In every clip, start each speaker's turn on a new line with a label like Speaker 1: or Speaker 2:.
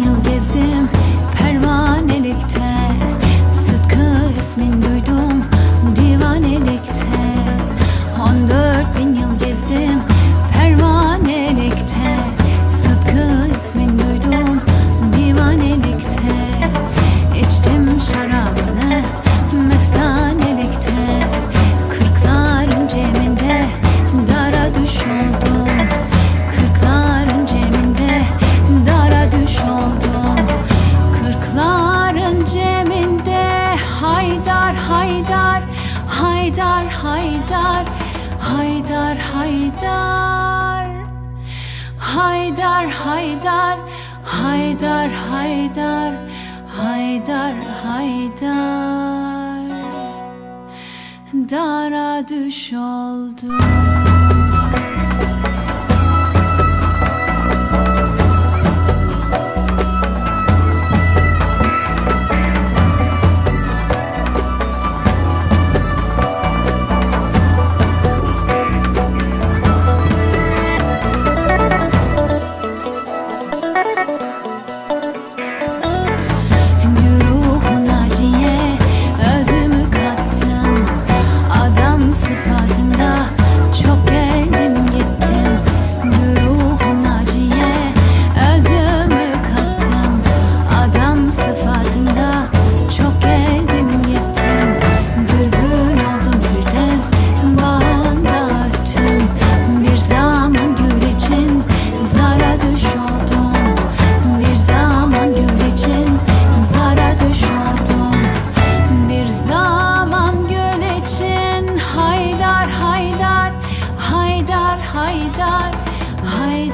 Speaker 1: you'll get Haydar Haydar Haydar Haydar Haydar Haydar. Haydar Haydar Haydar Haydar Haydar Haydar. Dara düş oldum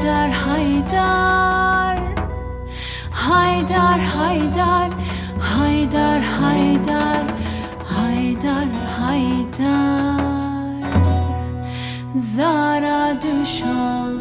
Speaker 1: Haydar Haydar. Haydar Haydar. Haydar Haydar. Haydar Haydar. Zara düş ol